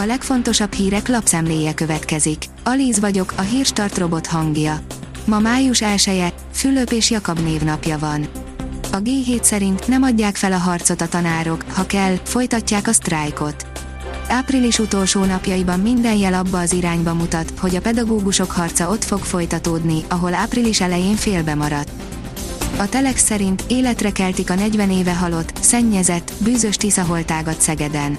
A legfontosabb hírek lapszemléje következik. Alíz vagyok, a hírstart robot hangja. Ma május 1 Fülöp és Jakab névnapja van. A G7 szerint nem adják fel a harcot a tanárok, ha kell, folytatják a sztrájkot. Április utolsó napjaiban minden jel abba az irányba mutat, hogy a pedagógusok harca ott fog folytatódni, ahol április elején félbe maradt. A Telex szerint életre keltik a 40 éve halott, szennyezett, bűzös Tiszaholtágat Szegeden.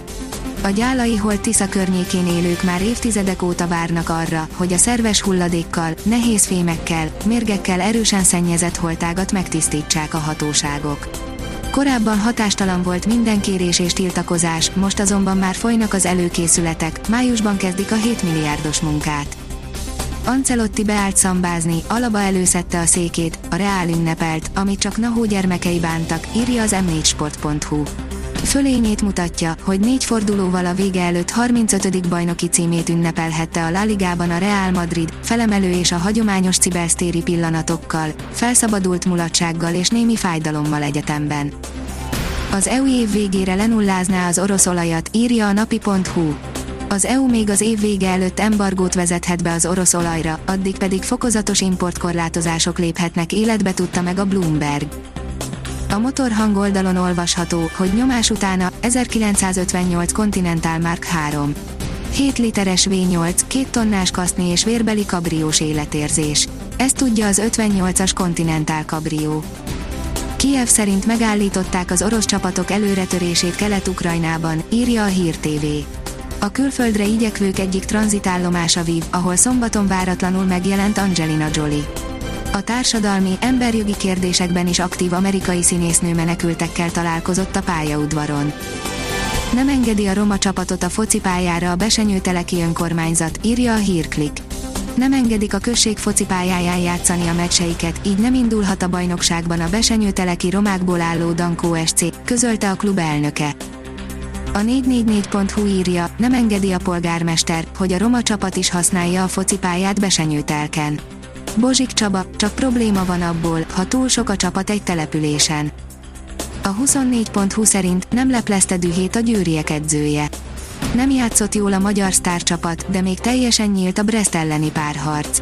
A gyálai holt Tisza környékén élők már évtizedek óta várnak arra, hogy a szerves hulladékkal, nehéz fémekkel, mérgekkel erősen szennyezett holtágat megtisztítsák a hatóságok. Korábban hatástalan volt minden kérés és tiltakozás, most azonban már folynak az előkészületek, májusban kezdik a 7 milliárdos munkát. Ancelotti beállt szambázni, Alaba előszette a székét, a Reál ünnepelt, amit csak Nahó gyermekei bántak, írja az m4sport.hu. Fölényét mutatja, hogy négy fordulóval a vége előtt 35. bajnoki címét ünnepelhette a La Ligában a Real Madrid, felemelő és a hagyományos cibelsztéri pillanatokkal, felszabadult mulatsággal és némi fájdalommal egyetemben. Az EU év végére lenullázná az orosz olajat, írja a napi.hu. Az EU még az év vége előtt embargót vezethet be az orosz olajra, addig pedig fokozatos importkorlátozások léphetnek életbe tudta meg a Bloomberg. A motorhang oldalon olvasható, hogy nyomás utána 1958 Continental Mark 3. 7 literes V8, 2 tonnás kaszni és vérbeli kabriós életérzés. Ezt tudja az 58-as Continental kabrió. Kiev szerint megállították az orosz csapatok előretörését Kelet-Ukrajnában, írja a Hír TV. A külföldre igyekvők egyik tranzitállomása Viv, ahol szombaton váratlanul megjelent Angelina Jolie. A társadalmi, emberjogi kérdésekben is aktív amerikai színésznő menekültekkel találkozott a pályaudvaron. Nem engedi a roma csapatot a focipályára a Besenyőteleki önkormányzat, írja a hírklik. Nem engedik a község focipályáján játszani a meccseiket, így nem indulhat a bajnokságban a Besenyőteleki romákból álló Dankó SC, közölte a klub elnöke. A 444.hu írja, nem engedi a polgármester, hogy a roma csapat is használja a focipályát Besenyőtelken. Bozsik Csaba, csak probléma van abból, ha túl sok a csapat egy településen. A 24.hu szerint nem leplezte dühét a győriek edzője. Nem játszott jól a magyar sztárcsapat, de még teljesen nyílt a Brest elleni párharc.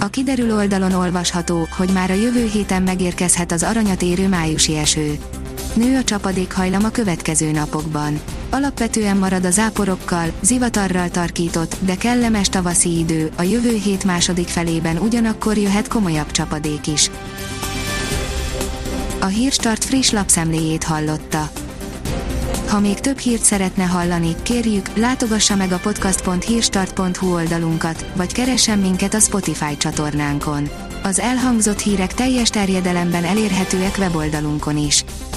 A kiderül oldalon olvasható, hogy már a jövő héten megérkezhet az aranyat érő májusi eső. Nő a csapadékhajlam a következő napokban. Alapvetően marad a záporokkal, zivatarral tarkított, de kellemes tavaszi idő, a jövő hét második felében ugyanakkor jöhet komolyabb csapadék is. A Hírstart friss lapszemléjét hallotta. Ha még több hírt szeretne hallani, kérjük, látogassa meg a podcast.hírstart.hu oldalunkat, vagy keressen minket a Spotify csatornánkon. Az elhangzott hírek teljes terjedelemben elérhetőek weboldalunkon is.